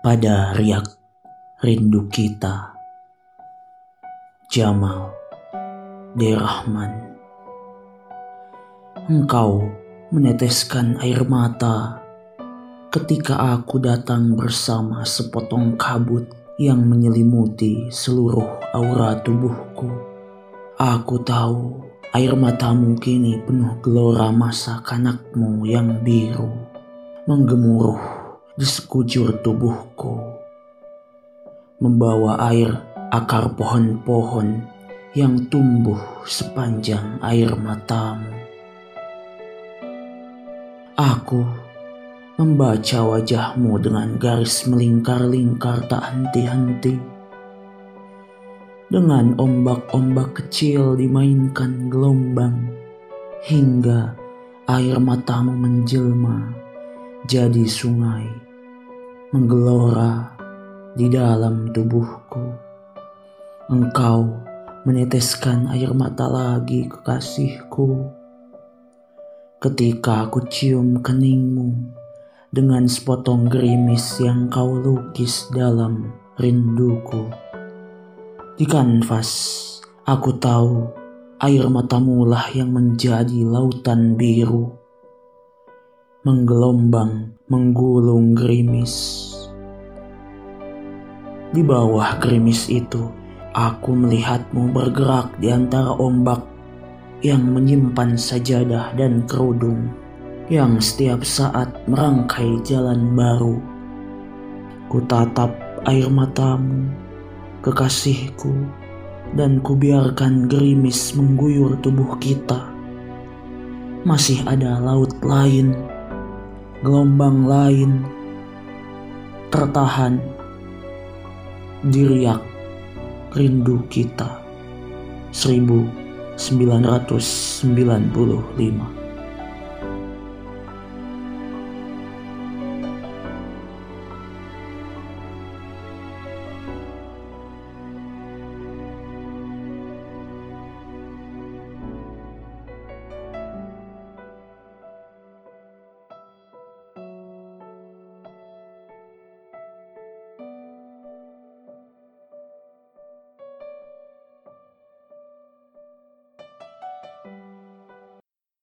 pada riak rindu kita. Jamal Derahman Engkau meneteskan air mata ketika aku datang bersama sepotong kabut yang menyelimuti seluruh aura tubuhku. Aku tahu air matamu kini penuh gelora masa kanakmu yang biru, menggemuruh di sekujur tubuhku, membawa air akar pohon-pohon yang tumbuh sepanjang air matamu. Aku membaca wajahmu dengan garis melingkar-lingkar tak henti-henti. Dengan ombak-ombak kecil dimainkan gelombang hingga air matamu menjelma jadi sungai menggelora di dalam tubuhku. Engkau meneteskan air mata lagi kekasihku. Ketika aku cium keningmu, dengan sepotong gerimis yang kau lukis dalam rinduku. Di kanvas, aku tahu air matamu lah yang menjadi lautan biru. Menggelombang, menggulung gerimis. Di bawah gerimis itu, aku melihatmu bergerak di antara ombak yang menyimpan sajadah dan kerudung yang setiap saat merangkai jalan baru. Ku tatap air matamu, kekasihku, dan kubiarkan gerimis mengguyur tubuh kita. Masih ada laut lain, gelombang lain, tertahan, diriak rindu kita. 1995